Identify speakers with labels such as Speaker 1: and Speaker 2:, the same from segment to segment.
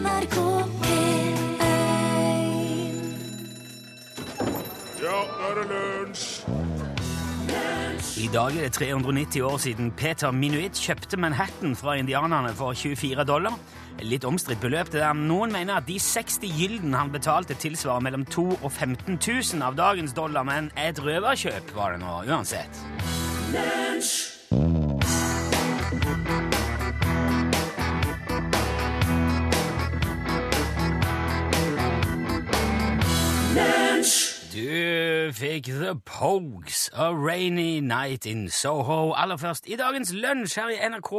Speaker 1: NRK P1
Speaker 2: Ja, nå er det lunsj!
Speaker 3: I dag er det 390 år siden Peter Minuit kjøpte Manhattan fra indianerne for 24 dollar. Litt omstridt beløp det der. Noen mener at de 60 gylden han betalte, tilsvarer mellom 2 og 15 000 av dagens dollar, men et røverkjøp var det nå uansett. Du fikk The Pogues, A Rainy Night in Soho. Aller først i dagens lunsj her i NRK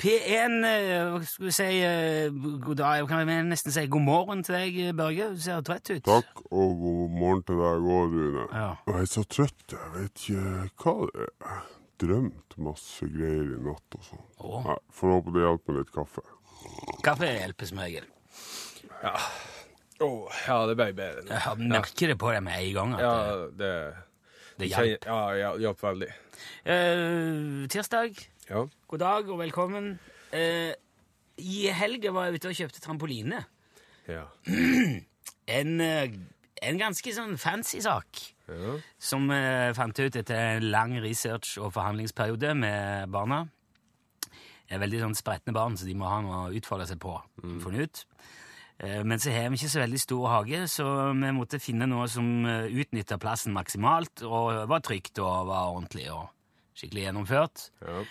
Speaker 3: P1. eh, Hva skal vi si eh, God dag, kan nesten si god morgen til deg, Børge. Du ser trøtt ut.
Speaker 2: Takk, og god morgen til deg òg, Rune.
Speaker 3: Ja.
Speaker 2: Jeg er så trøtt, jeg vet ikke hva det er. Drømt masse greier i natt og sånn.
Speaker 3: Å.
Speaker 2: Får håpe det hjelper med litt kaffe.
Speaker 3: Kaffe hjelper som regel.
Speaker 4: Åh, ja, det ble bedre nå.
Speaker 3: Jeg merker det på deg med en gang. at
Speaker 4: Ja,
Speaker 3: det,
Speaker 4: det,
Speaker 3: det hjelper.
Speaker 4: Ja, ja, hjalp veldig.
Speaker 3: Eh, tirsdag,
Speaker 4: Ja.
Speaker 3: god dag og velkommen. Eh, I helga var jeg ute og kjøpte trampoline.
Speaker 4: Ja.
Speaker 3: En, eh, en ganske sånn fancy sak.
Speaker 4: ja.
Speaker 3: som vi fant ut etter en lang research- og forhandlingsperiode med barna. Det er veldig sånn spretne barn, så de må ha noe å utfolde seg på. funnet ut. Eh, Men så har vi ikke så veldig stor hage, så vi måtte finne noe som utnytta plassen maksimalt, og var trygt og var ordentlig og skikkelig gjennomført.
Speaker 4: ja.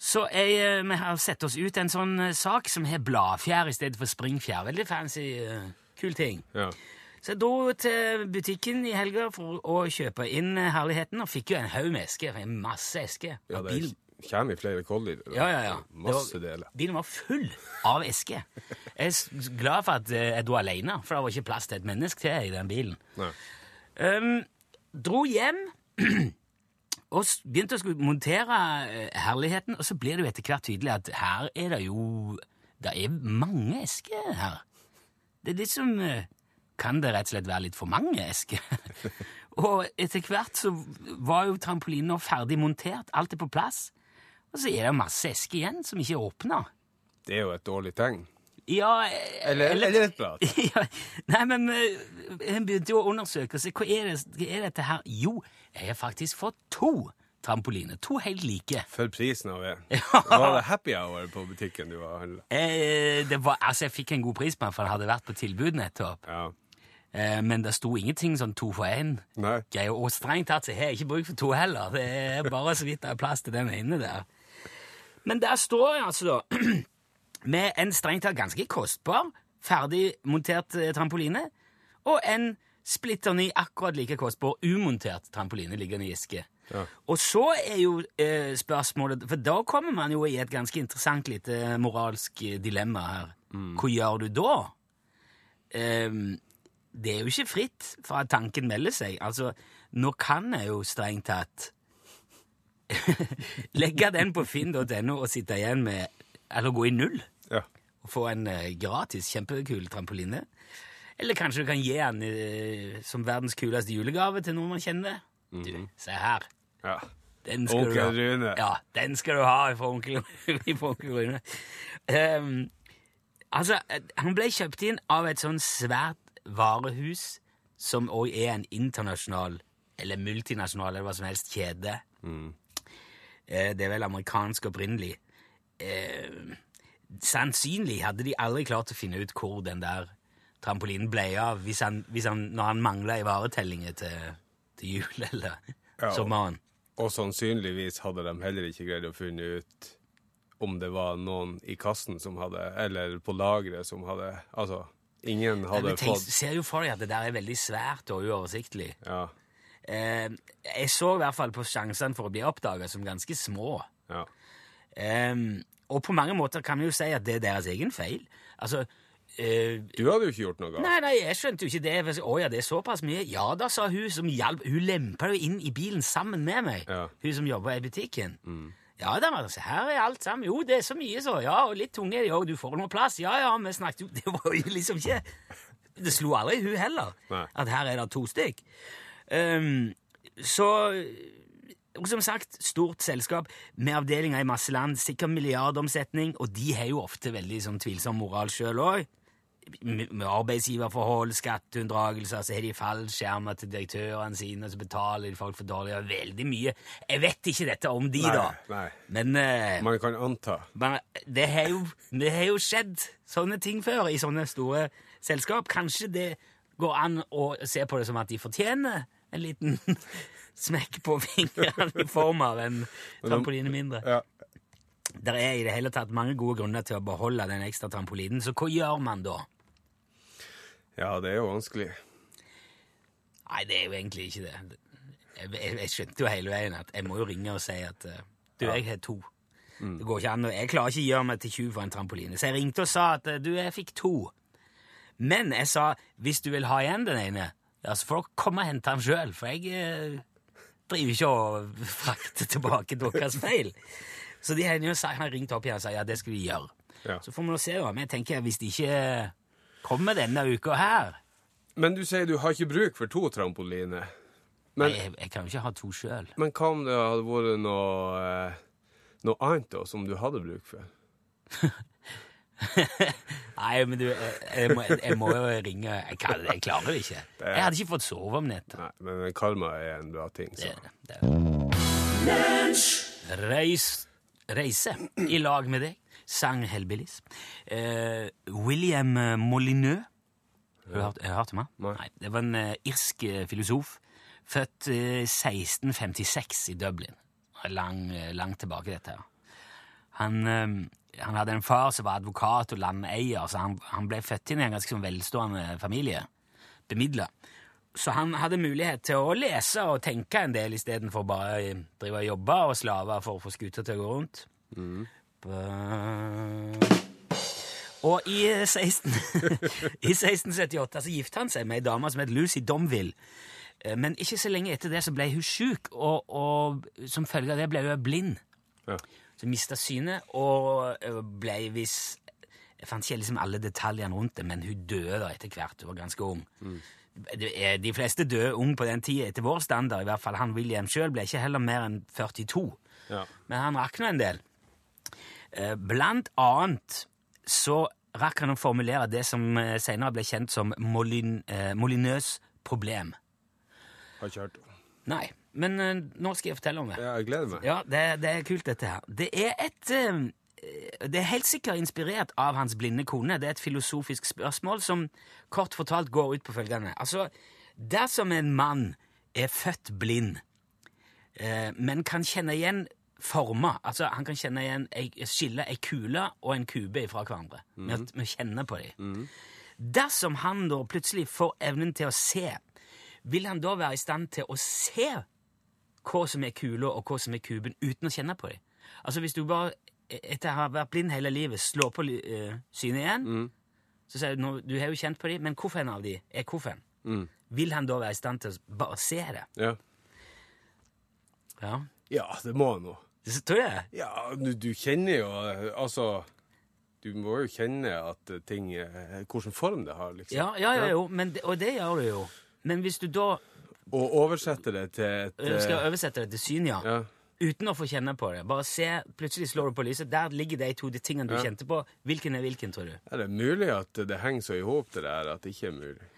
Speaker 3: Så jeg, eh, vi har sett oss ut en sånn eh, sak som har bladfjær i stedet for springfjær. Veldig fancy, eh, kul ting.
Speaker 4: ja.
Speaker 3: Så jeg dro til butikken i helga for å kjøpe inn herligheten, og fikk jo en haug med esker. En masse esker.
Speaker 4: ja det
Speaker 3: bil-
Speaker 4: kommer i flere kollier.
Speaker 3: ja, ja, ja.
Speaker 4: Masse
Speaker 3: var-
Speaker 4: deler.
Speaker 3: Bilen var full av esker. Jeg er glad for at eh, jeg dro alene, for det var ikke plass til et menneske til i den bilen. Um, dro hjem og begynte å skulle montere eh, herligheten, og så blir det jo etter hvert tydelig at her er det jo Det er mange esker her. Det er litt som eh, Kan det rett og slett være litt for mange esker? og etter hvert så var jo trampolinen ferdig montert, alt er på plass. Og så er det masse esker igjen som ikke er åpna.
Speaker 4: Det er jo et dårlig tegn.
Speaker 3: Ja, eller,
Speaker 4: Eller, eller et blad.
Speaker 3: ja, nei, men hun begynte jo å undersøke og hva er, det, hva er dette her? Jo, jeg har faktisk fått to trampoliner. To helt like.
Speaker 4: For prisen av en. Var det happy hour på butikken du var handla?
Speaker 3: Eh, det var, altså, jeg fikk en god pris på den, for den hadde vært på tilbud nettopp.
Speaker 4: Ja.
Speaker 3: Eh, men det sto ingenting sånn to for én. Og strengt tatt så har jeg ikke bruk for to heller. Det er bare så vidt det er plass til den ene der. Men der står jeg altså da med en strengt tatt ganske kostbar, ferdig montert eh, trampoline, og en splitter ny, akkurat like kostbar, umontert trampoline liggende i eske.
Speaker 4: Ja.
Speaker 3: Og så er jo eh, spørsmålet For da kommer man jo i et ganske interessant lite moralsk eh, dilemma her. Hva gjør du da? Um, det er jo ikke fritt fra at tanken melder seg. Altså, nå kan jeg jo strengt tatt legge den på finn.no og sitte igjen med Eller gå i null
Speaker 4: ja.
Speaker 3: og få en eh, gratis, kjempekul trampoline. Eller kanskje du kan gi den eh, som verdens kuleste julegave til noen man kjenner. Du, se her.
Speaker 4: ja.
Speaker 3: Den skal du
Speaker 4: Onkel
Speaker 3: ha.
Speaker 4: Rune.
Speaker 3: Ja, den skal du ha fra onkel, onkel Rune. Um, altså, eh, han ble kjøpt inn av et sånn svært varehus som òg er en internasjonal, eller multinasjonal, eller hva som helst, kjede. Eh, det er vel amerikansk opprinnelig. Eh, sannsynlig hadde de aldri klart å finne ut hvor den der trampolinen ble av hvis han, hvis han, når han mangla i varetellinger til, til jul eller
Speaker 4: Ja,
Speaker 3: sommeren.
Speaker 4: Og sannsynligvis hadde de heller ikke greid å finne ut om det var noen i kassen som hadde Eller på lageret som hadde Altså, ingen hadde
Speaker 3: fått
Speaker 4: fått
Speaker 3: ser jo for deg at det der er veldig svært og uoversiktlig.
Speaker 4: Ja.
Speaker 3: Eh, jeg så i hvert fall på sjansene for å bli oppdaga som ganske små.
Speaker 4: ja.
Speaker 3: Eh, og på mange måter kan vi jo si at det er deres egen feil. Altså eh,
Speaker 4: Du hadde jo ikke gjort noe galt.
Speaker 3: Nei, nei, jeg skjønte jo ikke det. Sa, Å ja, det er såpass mye. Ja da, sa hun som hjalp. Hun lempa jo inn i bilen sammen med meg,
Speaker 4: Ja.
Speaker 3: hun som jobba i butikken. Ja da, altså, her er alt sammen. Jo, det er så mye, så. Ja, og litt tunge er de òg. Du får noe plass. Ja ja, vi snakket jo Det var jo liksom ikke Det slo aldri hun heller,
Speaker 4: Nei.
Speaker 3: at her er det to stykk. Ehm, så og som sagt, stort selskap med avdelinger i masse land, sikkert milliardomsetning, og de har jo ofte veldig sånn tvilsom moral sjøl òg. Med med arbeidsgiverforhold, skatteunndragelser, så har de fallskjermer til direktørene sine, og så betaler de folk for dårlig og veldig mye. Jeg vet ikke dette om de,
Speaker 4: Nei,
Speaker 3: da.
Speaker 4: nei.
Speaker 3: Men uh,
Speaker 4: Man kan anta.
Speaker 3: men det har, jo, det har jo skjedd sånne ting før i sånne store selskap. Kanskje det går an å se på det som at de fortjener en liten smekk på fingeren i form av en trampoline mindre.
Speaker 4: Ja.
Speaker 3: Det er i det hele tatt mange gode grunner til å beholde den ekstra trampolinen, så hva gjør man da?
Speaker 4: ja, det er jo vanskelig.
Speaker 3: Nei, det er jo egentlig ikke det. Jeg, jeg, jeg skjønte jo hele veien at jeg må jo ringe og si at eh, du, jeg har to. Det går ikke an, Jeg klarer ikke å gjøre meg til tjuv for en trampoline. Så jeg ringte og sa at eh, du, jeg fikk to. Men jeg sa hvis du vil ha igjen den ene, ja, så får dere komme og hente den sjøl, for jeg eh, driver ikke og frakter tilbake deres feil. Så de har jo sagt, han ringte opp igjen og sa ja, det skal vi gjøre.
Speaker 4: Ja.
Speaker 3: Så får vi nå se. Men jeg tenker hvis de ikke kommer denne uka her
Speaker 4: Men du sier du har ikke bruk for to trampoliner.
Speaker 3: Nei, jeg, jeg kan jo ikke ha to sjøl.
Speaker 4: men hva om det hadde vært noe, eh, noe annet da, som du hadde bruk for?
Speaker 3: Nei, men du, jeg, jeg, må, jeg må jo ringe Jeg, kan, jeg klarer det ikke. Jeg hadde ikke fått sove om nettet.
Speaker 4: Nei, men Kalmar er en bra ting, så.
Speaker 3: Det, det. Reis, reise i lag med deg, sang Hellbillies. Eh, William Molyneux. Har du hørt, om ham?
Speaker 4: Nei.
Speaker 3: Det var en uh, irsk eh, filosof. Født uh, 1656 i Dublin. Lang, uh, langt tilbake, dette her. Han, eh, han hadde en far som var advokat og landeier, så han, han ble født inn i en ganske sånn velstående familie. Bemidla. Så han hadde mulighet til å lese og tenke en del istedenfor bare å drive og jobbe og slave for å få skuta til å gå rundt. Mm. Og i, eh, 16, i 1678 så gifte han seg med ei dame som het Lucy Domville. Eh, Men ikke så lenge etter det så ble hun sjuk, og, og som følge av det ble hun blind.
Speaker 4: Ja.
Speaker 3: Så mista synet og eh, ble visst Jeg fant ikke liksom alle detaljene rundt det, men hun døde da etter hvert. Hun var ganske ung. Er- De fleste døde ung på den tida, etter vår standard. i hvert fall Han William sjøl ble ikke heller mer enn 42.
Speaker 4: Ja.
Speaker 3: Men han rakk nå en del. Eh, Blant annet så rakk han å formulere det som eh, senere ble kjent som Molin, eh, molinøs problem.
Speaker 4: Har ikke hørt om.
Speaker 3: Nei, men eh, nå skal jeg fortelle om det.
Speaker 4: Ja, jeg gleder meg.
Speaker 3: Ja, det, det er kult, dette her. Det er et eh, Det er helt sikkert inspirert av hans blinde kone. Det er et filosofisk spørsmål som kort fortalt går ut på følgende. Altså, dersom en mann er født blind, eh, men kan kjenne igjen former Altså, han kan kjenne igjen ei, skille ei kule og en kube fra hverandre med, med å kjenne på dem. Dersom han da plutselig får evnen til å se, vil han da være i stand til å se hva som er kula og hva som er kuben, uten å kjenne på dem. Altså hvis du bare, etter å ha vært blind hele livet, slår på uh, synet igjen, så sier du nå, du har jo kjent på dem, men hvilken av dem er hvilken? Vil han da være i stand til å bare se det?
Speaker 4: Ja.
Speaker 3: Ja,
Speaker 4: ja, det må han jo.
Speaker 3: det tror jeg.
Speaker 4: Ja, du, du kjenner jo Altså Du må jo kjenne at ting Hvilken form det har, liksom.
Speaker 3: Ja, ja, ja jo, men det, og det gjør du jo. Men hvis du da
Speaker 4: Og oversette det til et
Speaker 3: Du skal
Speaker 4: eh,
Speaker 3: oversette det til syn, ja,
Speaker 4: Ja.
Speaker 3: uten å få kjenne på det, bare se, plutselig slår du på lyset, der ligger de to de tingene du
Speaker 4: Ja.
Speaker 3: kjente på. Hvilken er hvilken, tror du?
Speaker 4: Er det mulig at det henger så i hop, det der, at det ikke er mulig?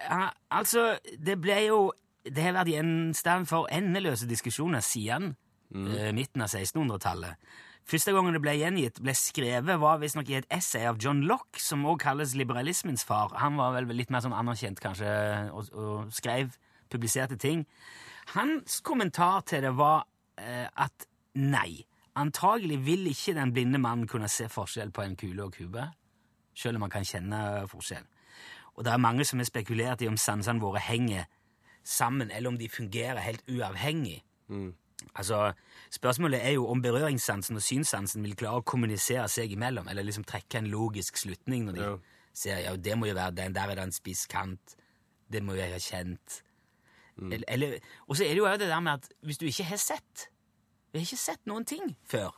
Speaker 3: Ja, altså, det ble jo Det har vært gjenstand for endeløse diskusjoner siden eh, midten av 1600-tallet. Første gangen det ble gjengitt, ble skrevet, var visstnok i et essay av John Locke, som også kalles liberalismens far. Han var vel litt mer sånn anerkjent, kanskje, og, og skrev, publiserte ting. Hans kommentar til det var eh, at nei, antagelig vil ikke den blinde mannen kunne se forskjell på en kule og kube, selv om man kan kjenne forskjell. Og det er mange som har spekulert i om sansene våre henger sammen, eller om de fungerer helt uavhengig. Altså, Spørsmålet er jo om berøringssansen og synssansen vil klare å kommunisere seg imellom, eller liksom trekke en logisk slutning når de
Speaker 4: Ja.
Speaker 3: ser ja, det må jo være den, der er det en spiss kant, det må jeg ha kjent. Eller, og så er det jo det der med at hvis du ikke har sett Vi har ikke sett noen ting før.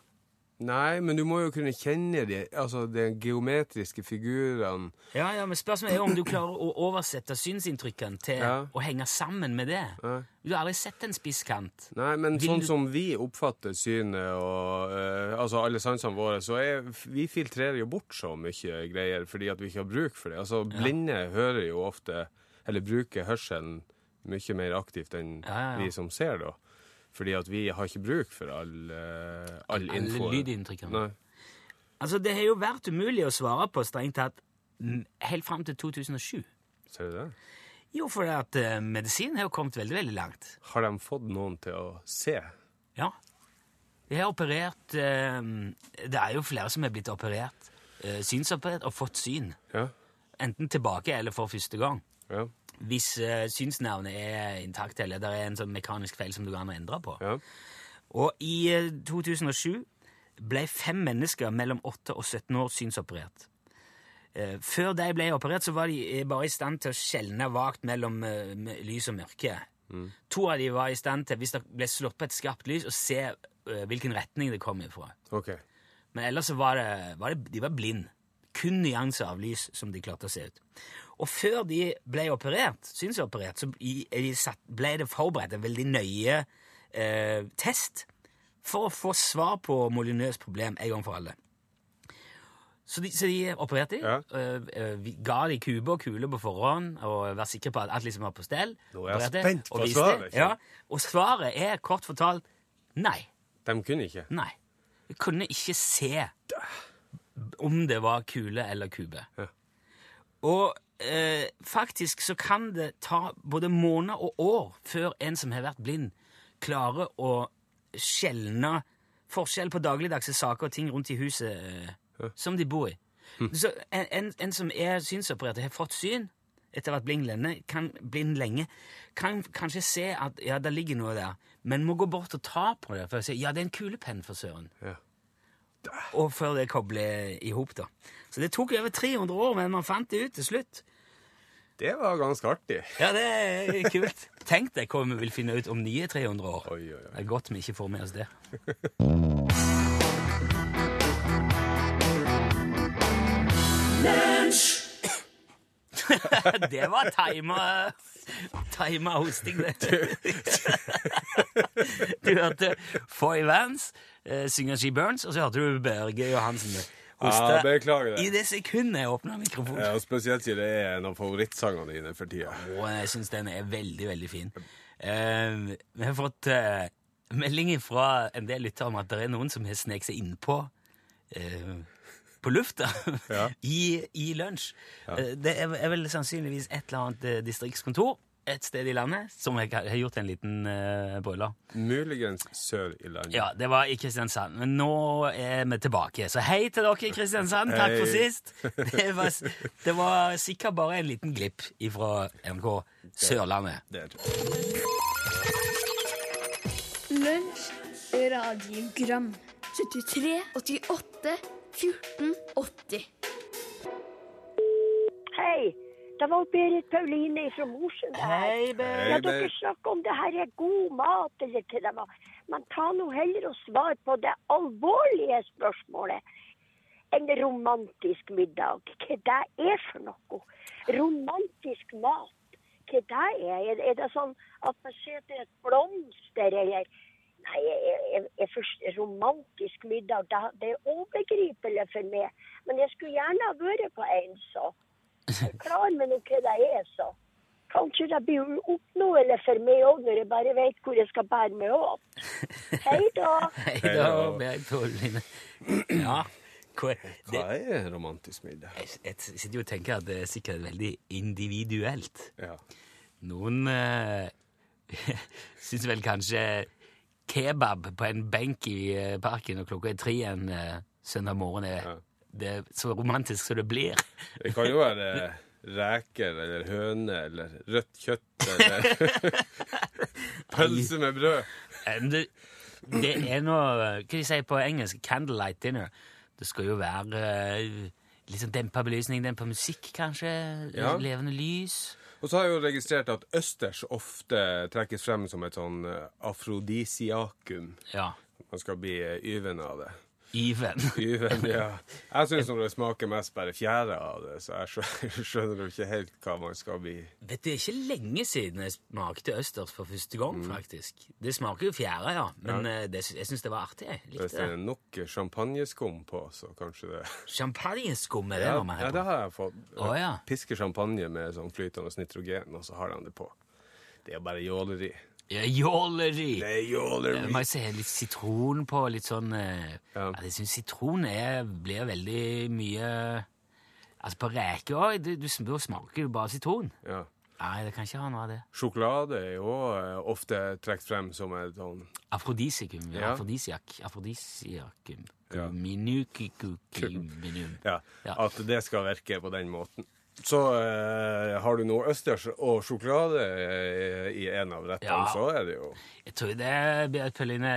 Speaker 4: Nei, men du må jo kunne kjenne de, altså, de geometriske figurene.
Speaker 3: Ja, ja, men Spørsmålet er om du klarer å oversette synsinntrykkene til
Speaker 4: Ja.
Speaker 3: å henge sammen med det.
Speaker 4: Ja.
Speaker 3: Du har aldri sett en spisskant.
Speaker 4: Nei, men
Speaker 3: Vil
Speaker 4: sånn
Speaker 3: du-
Speaker 4: som vi oppfatter synet og uh, altså alle sansene våre, så er vi filtrerer jo bort så mye greier fordi at vi ikke har bruk for det. Altså, blinde hører jo ofte, eller bruker hørselen mye mer aktivt enn
Speaker 3: Ja, ja,
Speaker 4: vi som ser, da. Fordi at vi har ikke bruk for all, uh, all
Speaker 3: Alle
Speaker 4: info.
Speaker 3: lydinntrykene.
Speaker 4: Nei.
Speaker 3: Altså, Det har jo vært umulig å svare på strengt tatt helt fram til 2007.
Speaker 4: Ser du det?
Speaker 3: Jo, for at uh, medisinen har jo kommet veldig, veldig langt.
Speaker 4: Har de fått noen til å se?
Speaker 3: Ja. De har operert uh, Det er jo flere som er blitt operert, uh, synsoperert, og fått syn.
Speaker 4: Ja.
Speaker 3: Enten tilbake eller for første gang.
Speaker 4: Ja.
Speaker 3: Hvis uh, synsnervene er intakte, eller det er en sånn mekanisk feil som du kan endre på.
Speaker 4: ja.
Speaker 3: Og i uh, 2007 ble fem mennesker mellom 8 og 17 år synsoperert. Uh, Før de ble operert, så var de eh, bare i stand til å skjelne vagt mellom eh, lys og mørke. To av de var i stand til, hvis det ble slått på et skarpt lys, å se eh, hvilken retning det kom ifra.
Speaker 4: Okay.
Speaker 3: Men ellers så var det, var det de var blind. Kun nyanser av lys som de klarte å se ut. Og før de ble operert, synsoperert, så ble det forberedt en veldig nøye eh, test for å få svar på Molinøs problem en gang for alle. Så de, så de opererte de,
Speaker 4: Ja.
Speaker 3: Øh, øh, ga de kube og kule på forhånd og var sikre på at alt liksom var på stell.
Speaker 4: Nå er jeg
Speaker 3: Opererte,
Speaker 4: spent på
Speaker 3: og
Speaker 4: svaret, ikke?
Speaker 3: Ja, og svaret er kort fortalt nei.
Speaker 4: De kunne ikke.
Speaker 3: Nei. De kunne ikke se om det var kule eller kube.
Speaker 4: Ja.
Speaker 3: Og eh, faktisk så kan det ta både måneder og år før en som har vært blind, klarer å skjelne forskjell på dagligdagse saker og ting rundt i huset eh, som de bor i. Så en, en, en som er synsoperert og har fått syn etter å ha vært blind lenge, kan, blind lenge, kan kanskje se at ja, det ligger noe der, men må gå bort og ta på det for å si ja, det er en kulepenn for søren.
Speaker 4: Ja.
Speaker 3: Og før det kobler i hop, da. Så det tok over 300 år, men man fant det ut til slutt.
Speaker 4: Det var ganske artig.
Speaker 3: Ja, det er kult. Tenk deg hva vi vil finne ut om nye 300 år.
Speaker 4: Oi, oi, oi.
Speaker 3: Det er godt vi ikke får med oss det. det var tima Tima hosting, det. du hørte Foy Vance eh, synge She Burns, og så hørte du Børge Johansen hoste.
Speaker 4: Ja, beklager det.
Speaker 3: I det sekundet jeg åpna mikrofonen.
Speaker 4: Ja, og spesielt siden det er en av favorittsangene dine for tida.
Speaker 3: Og jeg syns den er veldig, veldig fin. Uh, vi har fått uh, melding fra en del lyttere om at det er noen som har sneket seg innpå uh, på lufta
Speaker 4: Ja.
Speaker 3: i, i lunsj. Ja. det er, er vel sannsynligvis et eller annet eh, distriktskontor et sted i landet som jeg har gjort en liten uh, boiler.
Speaker 4: Muligens sør i landet.
Speaker 3: Ja, det var i Kristiansand. Men nå er vi tilbake. Så hei til dere i Kristiansand. Takk for sist. Det var, det var sikkert bare en liten glipp ifra MK Sørlandet.
Speaker 4: Det det.
Speaker 1: Lunsj, radiogram 73, 88, 14, 80
Speaker 5: Hei, det var Berit Pauline fra Mosjøen.
Speaker 3: Hei,
Speaker 4: Berit.
Speaker 5: Ja, dere snakker om det her er god mat eller hva det var. Men ta nå heller og svar på det alvorlige spørsmålet. En romantisk middag, hva det er for noe? Romantisk mat, hva det er? Er, det sånn at man setter et blomster eller Nei, jeg, jeg, jeg forstår, romantisk middag, det, det er overgripelig for meg. Men jeg skulle gjerne ha vært på en, så. Klarer meg nå hva det er, så. Kanskje det blir oppnåelig for meg òg, når jeg bare vet hvor jeg skal bære meg opp. Hei da.
Speaker 3: Hei da. Berit Pauline. Ja, hva, det,
Speaker 4: Hva er romantisk middag?
Speaker 3: jeg, jeg sitter jo og tenker at det er sikkert veldig individuelt.
Speaker 4: Ja.
Speaker 3: Noen øh, syns vel kanskje kebab på en benk i eh, parken og klokka er tre en øh, søndag morgen er,
Speaker 4: Ja.
Speaker 3: Det er så romantisk som det blir.
Speaker 4: Det kan jo være reker eller høne eller rødt kjøtt eller pølse med brød.
Speaker 3: Det, det er noe Hva de sier på engelsk? Candlelight dinner. Det skal jo være eh, litt sånn dempa belysning, dempa musikk, kanskje?
Speaker 4: Ja.
Speaker 3: Levende lys?
Speaker 4: Og så har jeg jo registrert at østers ofte trekkes frem som et sånn eh, afrodisiakum.
Speaker 3: Ja.
Speaker 4: Man skal bli eh, yvende av det.
Speaker 3: Yven.
Speaker 4: Even, ja. Jeg syns det smaker mest bare fjære av det, så jeg skjønner, jo ikke helt hva man skal bli.
Speaker 3: Vet du, Det er ikke lenge siden jeg smakte østers for første gang,
Speaker 4: Mm.
Speaker 3: faktisk. Det smaker jo fjære, ja, men ja. det, jeg syns det var artig. Jeg
Speaker 4: Hvis
Speaker 3: likte
Speaker 4: det
Speaker 3: det.
Speaker 4: er nok champagneskum på, så kanskje det
Speaker 3: Champagneskum er det
Speaker 4: Ja,
Speaker 3: når på?
Speaker 4: ja det har jeg fått.
Speaker 3: Å, ja.
Speaker 4: Pisker champagne med sånn flytende nitrogen, og så har de det på. Det er bare jåleri.
Speaker 3: Ja, Jåleri!
Speaker 4: Det er jåleri!
Speaker 3: Jeg si litt sitron på, litt sånn eh,
Speaker 4: Ja.
Speaker 3: ja. Jeg syns sitron er, blir veldig mye Altså, på reker òg, du, du, du, smaker jo bare sitron.
Speaker 4: Ja.
Speaker 3: Nei, det kan ikke ha noe av det.
Speaker 4: Sjokolade er jo eh, ofte trukket frem som et sånn
Speaker 3: Afrodisikum.
Speaker 4: Ja.
Speaker 3: Afrodisiak. Afrodisiakum.
Speaker 4: Ja.
Speaker 3: Minukikukiminum.
Speaker 4: Ja,
Speaker 3: Ja.
Speaker 4: at det skal virke på den måten. Så eh, har du noe østers og sjokolade eh, i en av rettene,
Speaker 3: Ja.
Speaker 4: så er det jo
Speaker 3: Jeg tror det blir et pølline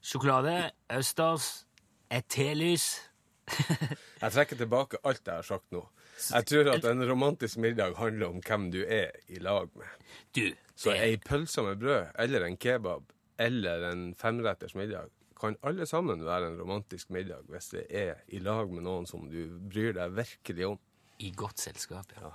Speaker 3: sjokolade, østers, et telys
Speaker 4: Jeg trekker tilbake alt jeg har sagt nå. Jeg tror at en romantisk middag handler om hvem du er i lag med.
Speaker 3: Du,
Speaker 4: Så
Speaker 3: det-
Speaker 4: ei pølse med brød, eller en kebab, eller en femretters middag kan alle sammen være en romantisk middag hvis det er i lag med noen som du bryr deg virkelig om.
Speaker 3: I godt selskap, ja.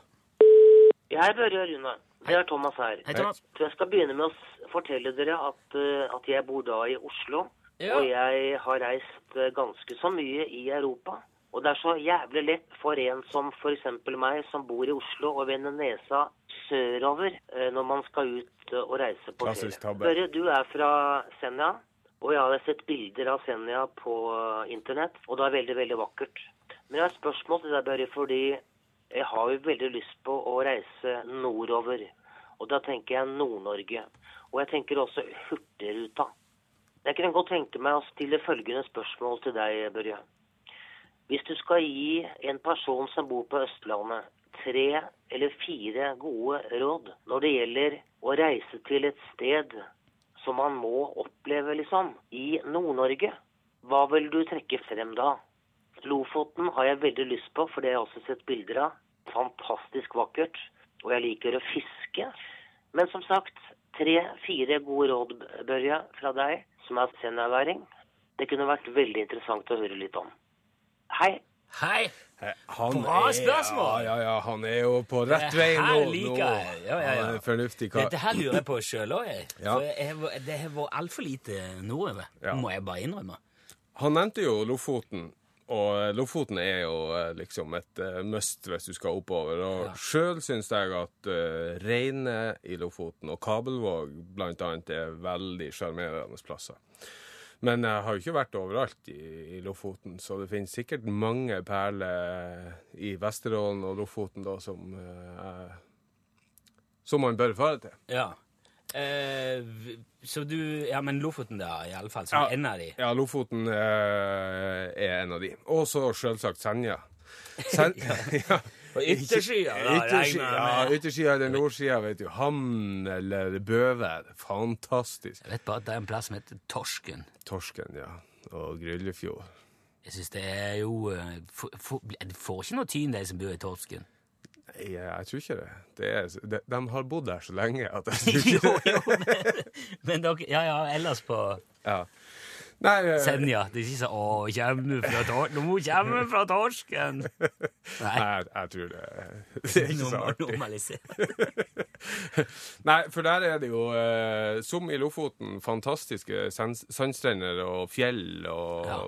Speaker 6: Jeg er Børre Rune. Det er Thomas her.
Speaker 3: Hei, Thomas.
Speaker 6: Så jeg skal begynne med å fortelle dere at, eh, at jeg bor da i Oslo.
Speaker 3: Ja.
Speaker 6: Og jeg har reist eh, ganske så mye i Europa. Og det er så jævlig lett for en som f.eks. meg, som bor i Oslo, å vende nesa sørover eh, når man skal ut og reise på ferie. Børre, du er fra Senja. Og jeg har sett bilder av Senja på internett, og det er veldig, veldig vakkert. Men jeg har et spørsmål til deg, Børre, fordi jeg har jo veldig lyst på å reise nordover. Og da tenker jeg Nord-Norge. Og jeg tenker også Hurtigruta. Jeg kunne godt tenke meg å stille følgende spørsmål til deg, Børje. Hvis du skal gi en person som bor på Østlandet, tre eller fire gode råd når det gjelder å reise til et sted som man må oppleve, liksom, i Nord-Norge, hva vil du trekke frem da? Lofoten har jeg veldig lyst på, for det har jeg også sett bilder av. Fantastisk vakkert. Og jeg liker å fiske. Men som sagt, tre-fire gode råd, Børje, fra deg, som er seniorværing. Det kunne vært veldig interessant å høre litt om. Hei.
Speaker 3: Hei!
Speaker 4: Han
Speaker 3: Bra
Speaker 4: er-
Speaker 3: spørsmål!
Speaker 4: Ja, ja, ja, han er jo på rett vei nå.
Speaker 3: her
Speaker 4: nå.
Speaker 3: liker jeg. Ja, ja, ja.
Speaker 4: Er fornuftig kar.
Speaker 3: Dette her lurer jeg på sjøl òg, jeg.
Speaker 4: Ja.
Speaker 3: For det har vært altfor lite nordover,
Speaker 4: Ja.
Speaker 3: må jeg bare innrømme.
Speaker 4: Han nevnte jo Lofoten, og Lofoten er jo eh, liksom et eh, must hvis du skal oppover. Og
Speaker 3: Ja.
Speaker 4: sjøl syns jeg at uh, Reine i Lofoten og Kabelvåg blant annet er veldig sjarmerende plasser. Men jeg har jo ikke vært overalt i, i Lofoten, så det finnes sikkert mange perler i Vesterålen og Lofoten da som er- som man bør fare til.
Speaker 3: Ja. Eh, så du Ja, men Lofoten, da, iallfall, som
Speaker 4: Ja.
Speaker 3: en av de.
Speaker 4: Ja, Lofoten eh, er en av de. Og så selvsagt Senja. Sen ja.
Speaker 3: Og yttersida, da,
Speaker 4: Yttersida, ja,
Speaker 3: med.
Speaker 4: yttersida eller nordsida, vet du. Hamn eller Bøvær. Fantastisk.
Speaker 3: Jeg vet bare at det er en plass som heter Torsken.
Speaker 4: Torsken, ja. Og Gryllefjord.
Speaker 3: Jeg syns det er jo eh, for, får ikke noe tyn, de som bor i Torsken.
Speaker 4: Jeg, jeg tror ikke det. det er, de, de har bodd der så lenge at jeg tror
Speaker 3: jo,
Speaker 4: ikke det.
Speaker 3: jo, men, men dere Ja, ja, ellers på
Speaker 4: Ja. Nei, eh,
Speaker 3: Senja. Det er ikke sånn 'Å, kommer du fra Torsken?' 'Nå kommer du fra Torsken'. Nei.
Speaker 4: Nei, jeg, tror det, det er ikke så artig. Nei, for der er det jo, eh, som i Lofoten, fantastiske sandstrender og fjell. Og,
Speaker 3: Ja.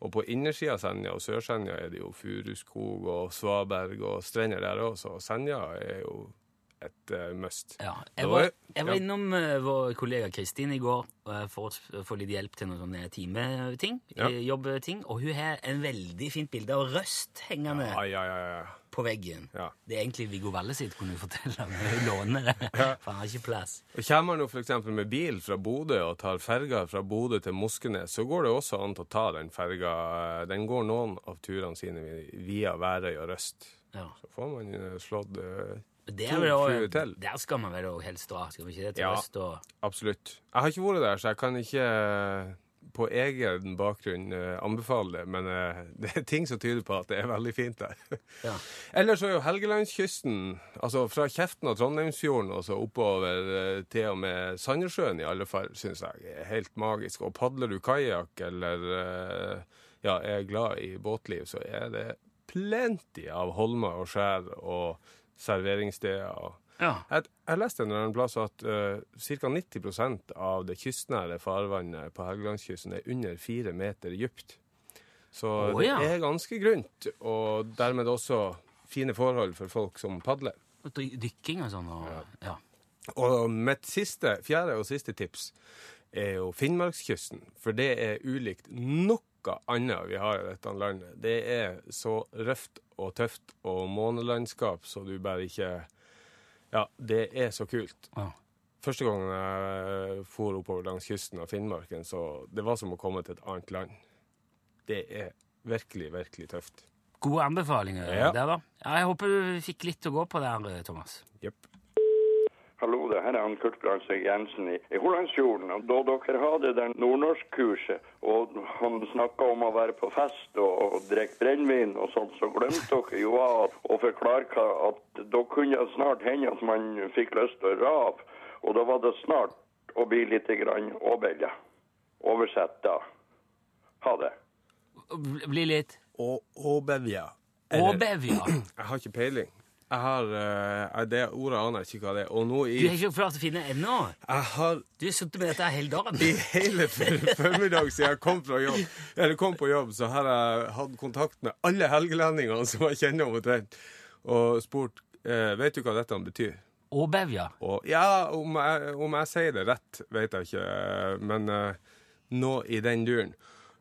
Speaker 4: Og på innersida av Senja og Sør-Senja er det jo furuskog og svaberg og strender der òg, så Senja er jo et uh, must.
Speaker 3: Ja. Jeg var, jeg var innom uh, vår kollega Kristin i går uh, for å få litt hjelp til noen sånne timeting,
Speaker 4: Ja.
Speaker 3: jobbting, og hun har en veldig fint bilde av Røst hengende
Speaker 4: Ja, ja, ja, ja.
Speaker 3: På veggen.
Speaker 4: Ja.
Speaker 3: Det er egentlig Viggo Valle sitt, kunne du fortelle, men hun låner det, for han har ikke plass.
Speaker 4: Og Kommer man f.eks. med bil fra Bodø og tar ferga fra Bodø til Moskenes, så går det også an å ta den ferga. Den går noen av turene sine via Værøy og Røst.
Speaker 3: Ja.
Speaker 4: Så får man eh, slått
Speaker 3: der,
Speaker 4: to
Speaker 3: er også, der skal man vel også helst dra, skal vi ikke det? Til
Speaker 4: Ja.
Speaker 3: Røst og
Speaker 4: Absolutt. Jeg har ikke vært der, så jeg kan ikke eh, på egen bakgrunn eh, anbefale det, men eh, det er ting som tyder på at det er veldig fint der.
Speaker 3: Ja.
Speaker 4: Ellers så er jo Helgelandskysten, altså fra Kjeften og Trondheimsfjorden og så oppover eh, til og med Sandnessjøen i alle fall, syns jeg er helt magisk. Og padler du kajakk eller, ja, er glad i båtliv, så er det plenty av holmer og skjær og serveringssteder. og
Speaker 3: Ja.
Speaker 4: Jeg, jeg leste en eller annen plass at uh, ca. 90% av det kystnære farvannet på Helgelandskysten er under fire meter dypt. Så
Speaker 3: oh, ja.
Speaker 4: det er ganske grunt, og dermed også fine forhold for folk som padler.
Speaker 3: Dykking og sånn. Og, ja.
Speaker 4: Og mitt siste, fjerde og siste tips er jo Finnmarkskysten. For det er ulikt noe annet vi har i dette landet. Det er så røft og tøft og månelandskap så du bare ikke Ja, det er så kult.
Speaker 3: Ja.
Speaker 4: Første gang jeg for oppover langs kysten av Finnmarken, så det var som å komme til et annet land. Det er virkelig, virkelig tøft.
Speaker 3: Gode anbefalinger
Speaker 4: Ja.
Speaker 3: der, da. Ja, jeg håper du fikk litt å gå på der, Thomas.
Speaker 4: Jepp.
Speaker 7: Hallo, det her er han Kurt Brandtzæg Jensen i, i Holandsfjorden. Og Da dere hadde den nordnorskkurset, og han snakka om å være på fest og, og drikke brennevin og sånt, så glemte dere jo av å forklare hva, at da kunne det snart hende at man fikk lyst til å rave. Og da var det snart å bli litt grann åbelja. Oversett da. Ha det.
Speaker 3: Bli litt
Speaker 4: Åbevja.
Speaker 3: Åbevja.
Speaker 4: Jeg har ikke peiling. Jeg har uh, Det ordet aner jeg ikke hva det er. Og nå i
Speaker 3: Du har ikke klart å finne ennå.
Speaker 4: Jeg har
Speaker 3: Du har sittet med dette hele dagen.
Speaker 4: i hele for- formiddag siden jeg kom jobb, eller kom på jobb, så har jeg hatt kontakt med alle helgelendingene som jeg kjenner omtrent, og spurt uh, Vet du hva dette betyr?
Speaker 3: Åbevja.
Speaker 4: Og ja, om jeg, om jeg sier det rett, vet jeg ikke, eh, men uh, nå i den duren.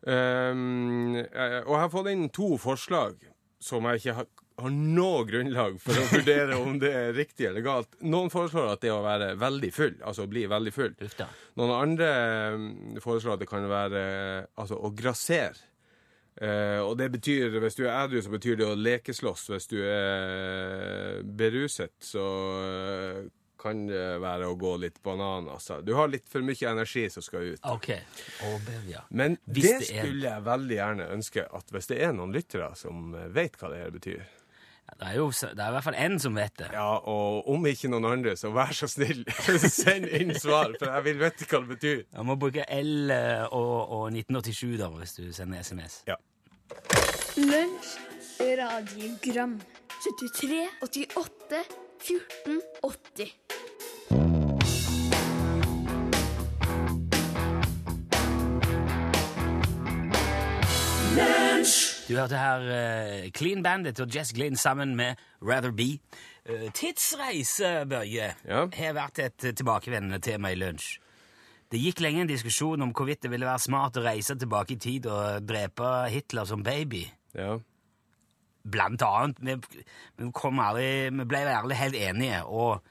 Speaker 4: Um, eh, og jeg har fått inn to forslag som jeg ikke har, noe grunnlag for å vurdere om det er riktig eller galt. Noen foreslår at det å være veldig full, altså å bli veldig full.
Speaker 3: Ufta.
Speaker 4: Noen andre mm, foreslår at det kan være altså å grassere. Eh, og det betyr, hvis du er edru, så betyr det å lekeslåss. Hvis du er beruset, så eh, kan det være å gå litt banan. Altså. Du har litt for mye energi som skal ut.
Speaker 3: OK. Åbevja.
Speaker 4: Men
Speaker 3: Hvis
Speaker 4: det,
Speaker 3: det er-
Speaker 4: skulle jeg veldig gjerne ønske at hvis det er noen lyttere som vet hva det her betyr,
Speaker 3: Det er jo det er i hvert fall én som vet det.
Speaker 4: ja, og om ikke noen andre, så vær så snill, send inn svar, for jeg vil vite hva det betyr.
Speaker 3: Du må bruke L eh, og, og 1987 da, hvis du sender SMS.
Speaker 4: Ja.
Speaker 1: Lunsj, radiogram 73, 88, 14, 80
Speaker 3: Du hørte her uh, Clean Bandit og Jess Glynn sammen med Rather Be. Uh, tidsreise, Børje,
Speaker 4: Ja.
Speaker 3: har vært et eh, tilbakevendende tema i lunsj. Det gikk lenge en diskusjon om hvorvidt det ville være smart å reise tilbake i tid og drepe Hitler som baby.
Speaker 4: Ja.
Speaker 3: Blant annet. Vi, vi, kom aldri, vi ble aldri helt enige, og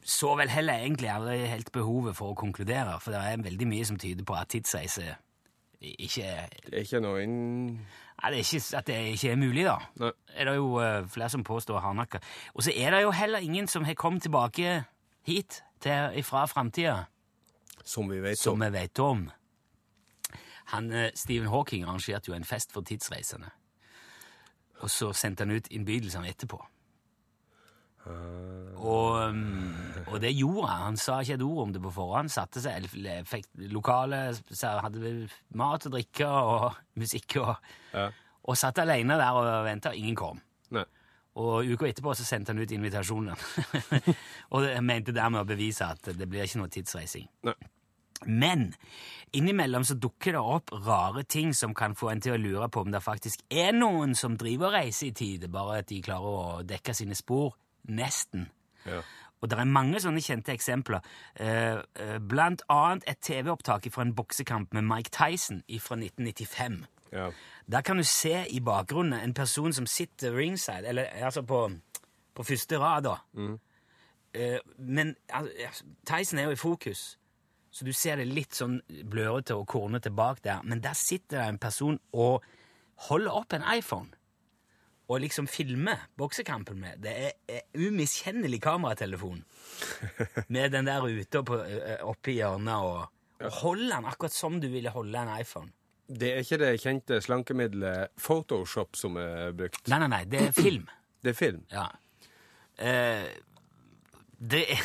Speaker 3: så vel heller egentlig aldri helt behovet for å konkludere, for det er veldig mye som tyder på at tidsreise ikke
Speaker 4: Det er ikke noe inn...
Speaker 3: Nei, det er ikke, at det ikke er mulig, da.
Speaker 4: Nei.
Speaker 3: Er det jo uh, flere som påstår hardnakka. Og så er det jo heller ingen som har kommet tilbake hit til, fra framtida,
Speaker 4: Som vi vet
Speaker 3: som
Speaker 4: om.
Speaker 3: vi vet om. Han, uh, Stephen Hawking arrangerte jo en fest for tidsreisende. Og så sendte han ut innbydelsene etterpå. Og, um, og det gjorde han. Han sa ikke et ord om det på forhånd. Satte seg, fikk lokale hadde mat og drikke og musikk og
Speaker 4: Ja.
Speaker 3: og satt alene der og venta, ingen kom.
Speaker 4: Nei.
Speaker 3: Og uka etterpå så sendte han ut invitasjonen. og mente dermed å bevise at det blir ikke noe tidsreising.
Speaker 4: Nei.
Speaker 3: Men innimellom så dukker det opp rare ting som kan få en til å lure på om det faktisk er noen som driver og reiser i tide, bare at de klarer å dekke sine spor. Nesten.
Speaker 4: Ja.
Speaker 3: Og det er mange sånne kjente eksempler. Eh, eh, blant annet et TV-opptak fra en boksekamp med Mike Tyson fra 1995.
Speaker 4: Ja.
Speaker 3: Der kan du se i bakgrunnen en person som sitter ringside, eller altså på, på første rad, da. Mm. men altså, Tyson er jo i fokus, så du ser det litt sånn blørete og kornete bak der. Men der sitter det en person og holder opp en iPhone og liksom filme boksekampen med. Det er, er umiskjennelig kameratelefon med den der ute oppe, oppe i hjørnet og, og holde den akkurat som du ville holde en iPhone.
Speaker 4: Det er ikke det kjente slankemiddelet Photoshop som er brukt.
Speaker 3: Nei, nei, nei, det er film.
Speaker 4: Det er film.
Speaker 3: Ja. Eh, det er,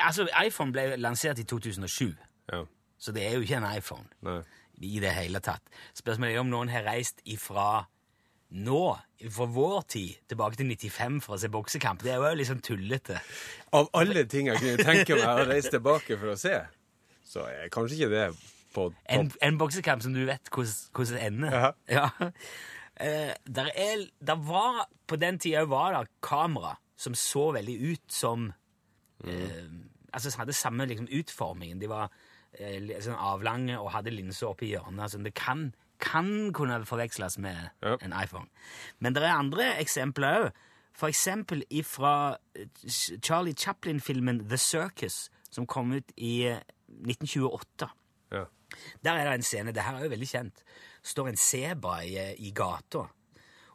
Speaker 3: altså, iPhone ble lansert i 2007,
Speaker 4: Ja.
Speaker 3: så det er jo ikke en iPhone.
Speaker 4: Nei.
Speaker 3: i det hele tatt. Spørsmålet er om noen har reist ifra nå, fra vår tid, tilbake til 95 for å se boksekamp. Det er jo litt sånn tullete.
Speaker 4: Av alle ting jeg kunne tenke meg å reise tilbake for å se, så er kanskje ikke det på
Speaker 3: En,
Speaker 4: topp.
Speaker 3: en boksekamp som du vet hvordan ender.
Speaker 4: Jaha.
Speaker 3: Ja. Eh, der, er, der var, på den tida var det kamera som så veldig ut som eh, Altså hadde samme liksom, utformingen. De var eh, sånn avlange og hadde linser oppi hjørnet. Altså, det kan, kan kunne forveksles med
Speaker 4: Ja.
Speaker 3: en iPhone. Men det er andre eksempler òg. For eksempel fra Charlie Chaplin-filmen The Circus, som kom ut i eh, 1928.
Speaker 4: Ja.
Speaker 3: Der er det en scene, det her er jo veldig kjent. står en sebra i, i gata,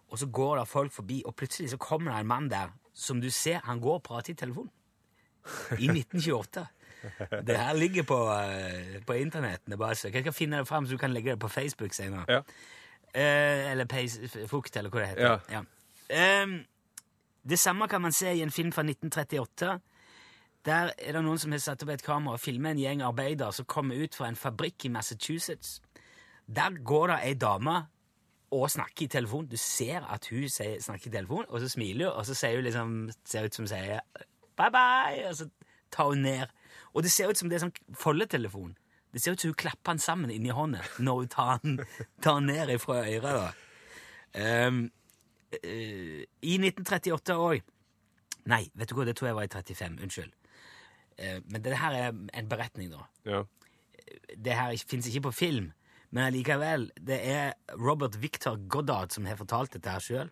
Speaker 3: og så går det folk forbi, og plutselig så kommer det en mann der som du ser, han går og prater i telefonen. I 1928. Det her ligger på, eh, på internettene. er bare søk. Jeg skal finne det fram, så du kan legge det på Facebook senere.
Speaker 4: Ja.
Speaker 3: Eh, eller Fukt, eller hva det heter.
Speaker 4: Ja.
Speaker 3: Ehm, det samme kan man se i en film fra 1938. Der er det noen som har satt opp et kamera og filmer en gjeng arbeidere som kommer ut fra en fabrikk i Massachusetts. Der går det ei dame og snakker i telefon. Du ser at hun snakker i telefon, og så smiler hun, og så ser hun liksom, ser ut som hun sier bye bye, og så tar hun ned. Og det ser ut som det er sånn foldetelefon. Det ser ut som hun klapper den sammen inni hånda når hun tar den, tar den ned fra øret. Ehm, eh, I 1938 òg Nei, vet du hva, det tror jeg var i 35. Unnskyld. Uh, men det her er en beretning, da.
Speaker 4: Ja.
Speaker 3: Det her fins ikke på film, men allikevel, det er Robert Victor Goddard som har fortalt dette her sjøl.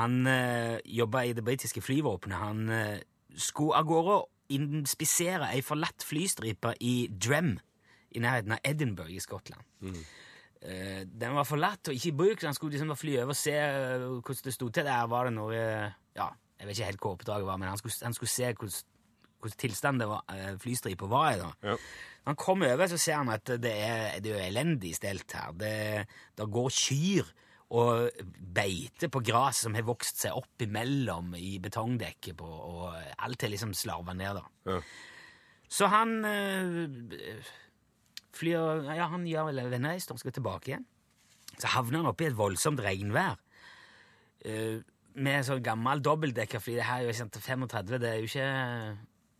Speaker 3: Han uh, jobba i det britiske flyvåpenet. Han uh, skulle av gårde inspisere ei forlatt flystripe i Drem, i nærheten av Edinburgh i Skottland. Eh, den var forlatt og ikke i bruk, så han skulle liksom fly over og se uh, hvordan det sto til. Der var det noe eh, Ja, jeg vet ikke helt hva oppdraget var, men han skulle, han skulle se hvordan, hvordan tilstand det var, eh, flystripa var i. da.
Speaker 4: Ja.
Speaker 3: Han kommer over, så ser han at det er, det er elendig stelt her. Det, det går kyr og beite på gras som har vokst seg opp imellom i betongdekket, på, og alt er liksom slarva ned. da.
Speaker 4: Ja.
Speaker 3: Så han øh, flyr Ja, han gjør vel en vennereis, de skal tilbake igjen. Så havner han oppe i et voldsomt regnvær. Uh, med sånn gammel dobbeltdekkerfly. Det her er jo sant, 35, det er jo ikke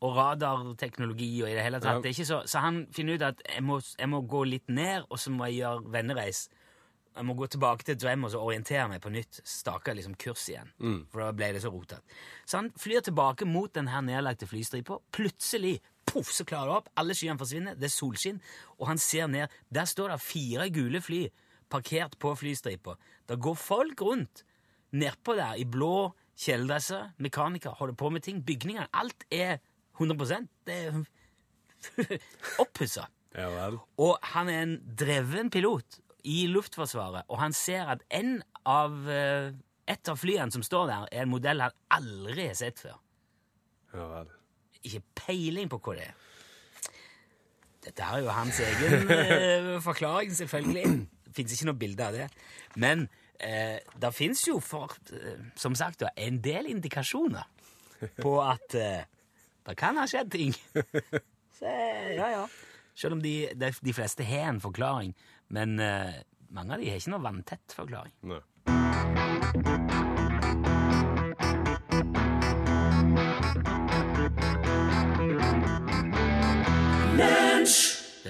Speaker 3: Og radarteknologi og i det hele tatt.
Speaker 4: Ja.
Speaker 3: Det er ikke så, så han finner ut at jeg må, jeg må gå litt ned, og så må jeg gjøre vennereis. Jeg må gå tilbake til Drem og så orientere meg på nytt. Stake liksom kurs igjen. For da ble det så rotete. Så han flyr tilbake mot den her nedlagte flystripa. Plutselig poff, så klarer det opp. Alle skyene forsvinner. Det er solskinn. Og han ser ned. Der står det fire gule fly parkert på flystripa. Det går folk rundt nedpå der i blå kjeledresser. Mekanikere holder på med ting. Bygningene. Alt er 100 Det er oppussa.
Speaker 4: ja.
Speaker 3: Og han er en dreven pilot i Luftforsvaret, og han ser at en av, eh, et av flyene som står der, er en modell han aldri har sett før.
Speaker 4: Ja vel.
Speaker 3: Ikke peiling på hva det er. Dette er jo hans egen eh, forklaring, selvfølgelig. Det fins ikke noe bilde av det. Men eh, det fins jo, for, eh, som sagt, en del indikasjoner på at eh, det kan ha skjedd ting. Så, ja, ja. Selv om de, de, de fleste har en forklaring. Men eh, mange av de har ikke noe vanntett forklaring.
Speaker 4: Nei.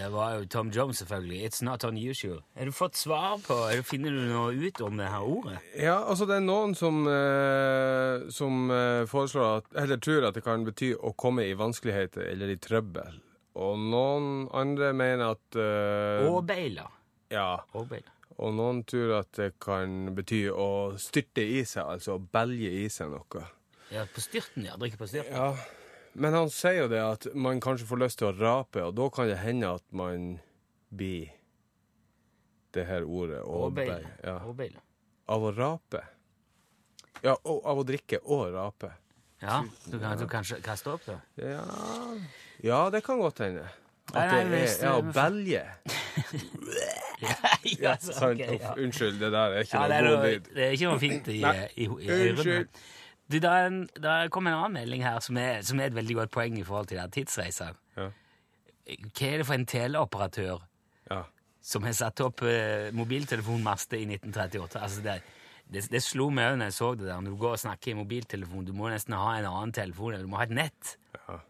Speaker 3: Det var jo Tom Jones, selvfølgelig. It's not unusual. Har du fått svar på eller Finner du noe ut om det her ordet?
Speaker 4: Ja, altså det er noen som, eh, som eh, foreslår at, eller tror at det kan bety å komme i vanskeligheter eller i trøbbel. Og noen andre mener at uh,
Speaker 3: Og beila.
Speaker 4: Ja.
Speaker 3: Åbeila.
Speaker 4: Og noen tror at det kan bety å styrte i seg, altså å belge i seg noe.
Speaker 3: Ja, på styrten, ja. Drikke på styrten.
Speaker 4: Ja, men han sier jo det at man kanskje får lyst til å rape, og da kan det hende at man blir det her ordet
Speaker 3: Åbeila.
Speaker 4: åbeil. Ja.
Speaker 3: Åbeila.
Speaker 4: Av å rape. Ja, og av å drikke og rape.
Speaker 3: Ja, du kan, du kan kaste opp, da.
Speaker 4: Ja, ja det kan godt hende. At det er ja, å belge.
Speaker 3: ja, så, okay, ja.
Speaker 4: Unnskyld, det der er ikke
Speaker 3: Ja,
Speaker 4: noe god lyd.
Speaker 3: det er ikke noe fint i, i, i, i
Speaker 4: unnskyld.
Speaker 3: Du, da, kom en annen melding her som er, som er et veldig godt poeng i forhold til det tidsreiser.
Speaker 4: Ja.
Speaker 3: Hva er det for en teleoperatør
Speaker 4: Ja.
Speaker 3: som har satt opp eh, mobiltelefonmaster i 1938. Altså det, det, det slo meg òg når jeg så det der. Når du går og snakker i mobiltelefon, du må nesten ha en annen telefon, eller du må ha et nett. Hvis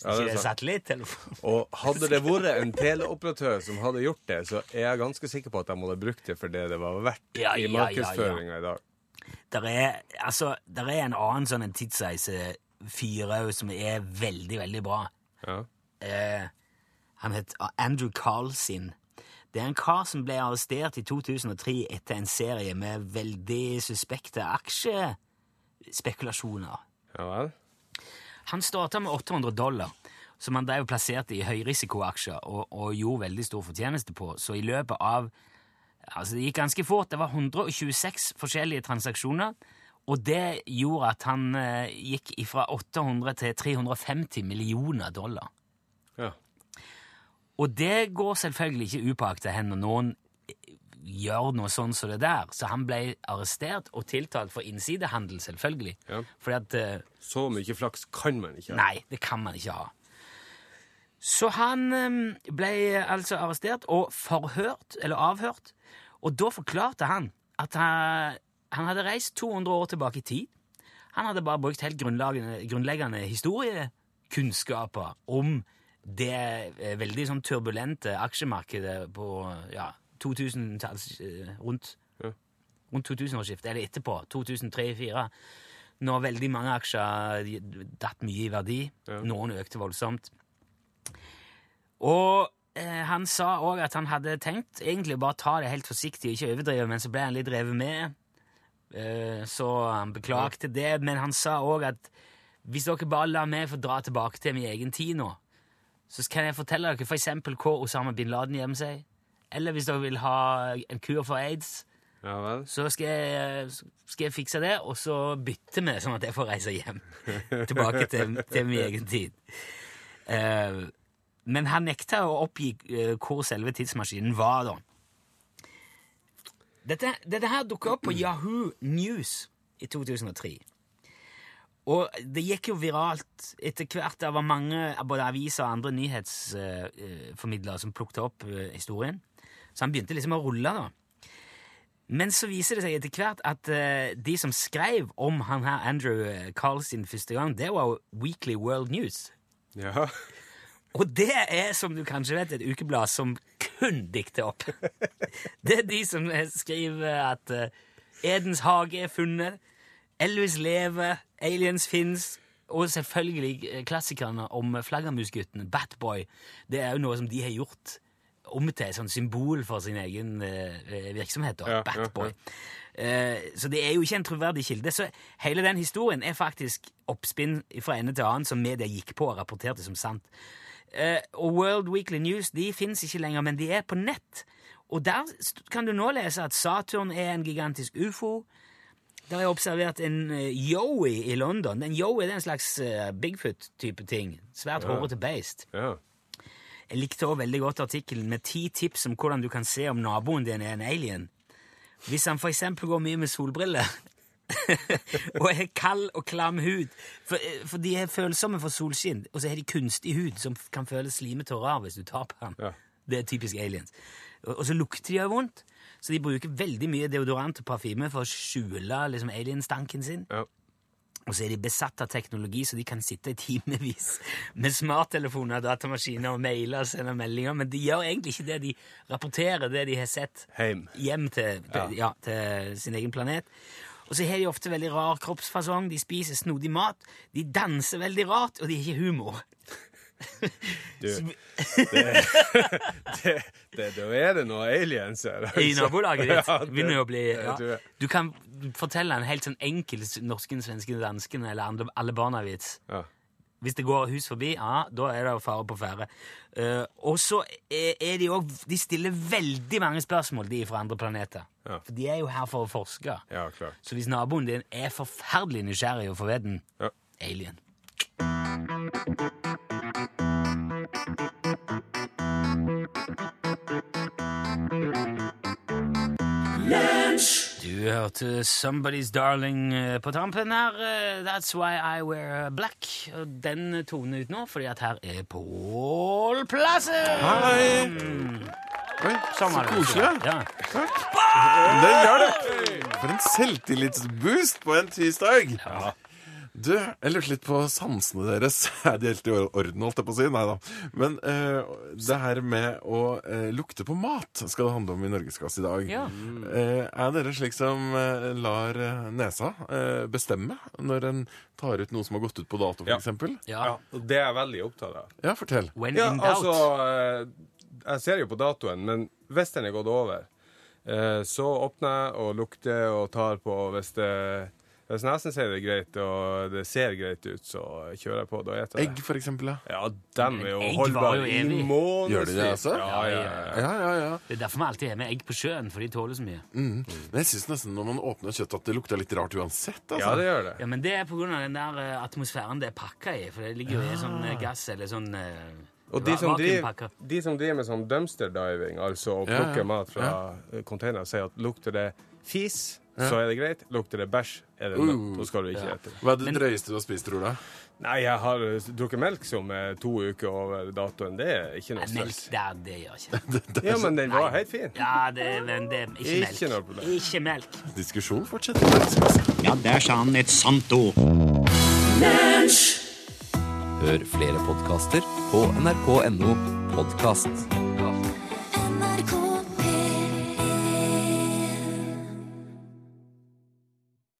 Speaker 4: Ja, det er
Speaker 3: satellittelefon.
Speaker 4: Og hadde det vært en teleoperatør som hadde gjort det, så er jeg ganske sikker på at de hadde brukt det for det det var verdt
Speaker 3: Ja,
Speaker 4: i
Speaker 3: ja, ja,
Speaker 4: i dag.
Speaker 3: Der er, altså, der er en annen sånn en tidsreisefyr òg som er veldig, veldig bra.
Speaker 4: Ja.
Speaker 3: Eh, han het Andrew Carlsin. Det er en kar som ble arrestert i 2003 etter en serie med veldig suspekte aksjespekulasjoner.
Speaker 4: ja vel?
Speaker 3: Han starta med 800 dollar, som han drev og plasserte i høyrisikoaksjer og, og gjorde veldig stor fortjeneste på. Så i løpet av Altså, det gikk ganske fort. Det var 126 forskjellige transaksjoner. Og det gjorde at han eh, gikk fra 800 til 350 millioner dollar.
Speaker 4: Ja.
Speaker 3: Og det går selvfølgelig ikke upåakta hen når noen gjør noe sånn som det der. Så han ble arrestert og tiltalt for innsidehandel, selvfølgelig.
Speaker 4: Ja.
Speaker 3: Fordi at eh,
Speaker 4: Så mye flaks kan man ikke ha.
Speaker 3: Nei, det kan man ikke ha. Så han eh, ble altså arrestert og forhørt, eller avhørt, og da forklarte han at han, han hadde reist 200 år tilbake i tid. Han hadde bare brukt helt grunnleggende, grunnleggende historiekunnskaper om det eh, veldig sånn turbulente aksjemarkedet på ja, 2000-talls eh, rundt, rundt 2000-årsskiftet, eller etterpå, 2003-2004, når veldig mange aksjer datt mye i verdi. Noen økte voldsomt. Og eh, han sa òg at han hadde tenkt egentlig bare ta det helt forsiktig og ikke overdrive, men så ble han litt revet med. Eh, så han beklagte det, men han sa òg at hvis dere bare lar meg få dra tilbake til min egen tid nå, så kan jeg fortelle dere f.eks. hvor Osama bin Laden gjemmer seg. Eller hvis dere vil ha en kur for aids,
Speaker 4: Ja vel?
Speaker 3: så skal jeg, skal jeg fikse det, og så bytte vi, sånn at jeg får reise hjem. Tilbake til, til min egen tid. Uh, men han nekta å oppgi uh, hvor selve tidsmaskinen var, da. Dette, dette her dukka opp på Yahoo News i 2003. Og det gikk jo viralt etter hvert. Det var mange både aviser og andre nyhetsformidlere som plukket opp eh, historien. Så han begynte liksom å rulle, da. Men så viser det seg etter hvert at uh, de som skrev om han her Andrew Carlsen første gang, det var Weekly World News.
Speaker 4: Ja.
Speaker 3: Og det er, som du kanskje vet, et ukeblad som kun dikter opp. Det er de som skriver at eh, Edens hage er funnet, Elvis lever, aliens fins, og selvfølgelig eh, klassikerne om flaggermusguttene, Batboy. Det er jo noe som de har gjort om til et sånt symbol for sin egen eh, virksomhet. da,
Speaker 4: Ja, ja,
Speaker 3: Batboy. Eh, så det er jo ikke en troverdig kilde. Så hele den historien er faktisk oppspinn fra ende til annen som media gikk på og rapporterte som sant. Eh, og World Weekly News de fins ikke lenger, men de er på nett. Og der kan du nå lese at Saturn er en gigantisk ufo. Der har jeg observert en eh, yowie i London. En yowie er en slags Bigfoot-type ting. Svært hårete beist.
Speaker 4: ja.
Speaker 3: Jeg likte også veldig godt artikkelen med ti tips om hvordan du kan se om naboen din er en alien. Hvis han eksempel går mye med solbriller og har kald og klam hud, for, eh, for de er følsomme for solskinn, og så har de kunstig hud som kan føles slimete og rar hvis du tar på den.
Speaker 4: Ja.
Speaker 3: Det er typisk aliens. Og, og så lukter de òg vondt, så de bruker veldig mye deodorant og parfyme for å skjule liksom, alienstanken sin.
Speaker 4: ja.
Speaker 3: Og så er de besatt av teknologi, så de kan sitte i timevis med smarttelefoner, datamaskiner og mailer og sende meldinger, men de gjør egentlig ikke det. De rapporterer det de har sett
Speaker 4: Heim.
Speaker 3: hjem til, til, ja. til sin egen planet. Og så har de ofte veldig rar kroppsfasong, de spiser snodig mat, de danser veldig rart, og de har ikke humor.
Speaker 4: Du, det, det, det, da er det noe aliens her. altså.
Speaker 3: I nabolaget ditt begynner å bli ja. Du kan fortelle en helt sånn enkel norsken, svensken, dansken eller andre- alle barna-vits.
Speaker 4: Ja.
Speaker 3: Hvis det går hus forbi, ja, da er det fare på ferde. Uh, og så er er de òg De stiller veldig mange spørsmål, de fra andre planeter.
Speaker 4: Ja.
Speaker 3: For de er jo her for å forske.
Speaker 4: ja, klar.
Speaker 3: Så hvis naboen din er forferdelig nysgjerrig og forveden,
Speaker 4: Ja.
Speaker 3: alien. Du hørte Somebody's Darling eh, på tampen her. eh, That's Why I Wear Black. Og den toner ut nå, fordi at her er Pål Plassen!
Speaker 4: Hei!
Speaker 8: Oi,
Speaker 3: Sånn
Speaker 8: så
Speaker 3: det.
Speaker 8: koselig.
Speaker 3: Ja.
Speaker 8: Det hjelper! For en selvtillitsboost på en tirsdag! Du, jeg lurte litt på sansene deres. Er de helt i orden, holdt jeg på å si? Nei da. Men eh, det her med å eh, lukte på mat skal det handle om i Norgesklasse i dag.
Speaker 3: Ja.
Speaker 8: Eh, er dere slik som eh, lar eh, nesa eh, bestemme når en tar ut noe som har gått ut på dato,
Speaker 4: Ja.
Speaker 8: f.eks.?
Speaker 3: Ja.
Speaker 4: Ja, og det er jeg veldig opptatt av.
Speaker 8: Ja, fortell.
Speaker 3: When
Speaker 4: Ja,
Speaker 3: in doubt.
Speaker 4: altså eh, Jeg ser jo på datoen, men hvis den er gått over, eh, så åpner jeg og lukter og tar på hvis det hvis nesen sier det er greit, og det ser greit ut, så kjører jeg på. Da spiser jeg
Speaker 8: Egg, for eksempel. Ja,
Speaker 4: Ja, dem er jo
Speaker 3: holdbar
Speaker 4: holdbare i månedsvis.
Speaker 8: Gjør de det, altså?
Speaker 4: Ja, ja, ja.
Speaker 8: ja, ja. ja.
Speaker 3: Det er derfor vi alltid har med egg på sjøen, for de tåler så mye.
Speaker 8: Mm. Men jeg syns nesten når man åpner kjøtt, at det lukter litt rart uansett. Altså.
Speaker 4: ja, det gjør det.
Speaker 3: Ja, Men det er på grunn av den der eh, atmosfæren det er pakka i. For det ligger jo i sånn eh, gass eller sånn eh,
Speaker 4: Og de som, driver, de som driver med sånn dumpster diving, altså å
Speaker 8: Ja,
Speaker 4: plukke
Speaker 8: ja.
Speaker 4: mat fra ja. container, sier at lukter det fis, så er det greit. Lukter det bæsj, er det nødt. Da skal du ikke ete det.
Speaker 8: Hva er det drøyeste du har spist, tror du?
Speaker 4: Nei, jeg har eh, drukket melk som er to uker over datoen. Det er ikke noe
Speaker 3: melk
Speaker 4: stress.
Speaker 3: der, det gjør ikke
Speaker 4: Ja, men den var helt fin.
Speaker 3: Ja, det, men det er ikke melk.
Speaker 4: Ikke noe problem.
Speaker 3: Ikke melk.
Speaker 8: Diskusjon fortsetter.
Speaker 9: Ja, der sa han et sant ord.
Speaker 10: Hør flere podkaster på nrk.no podkast.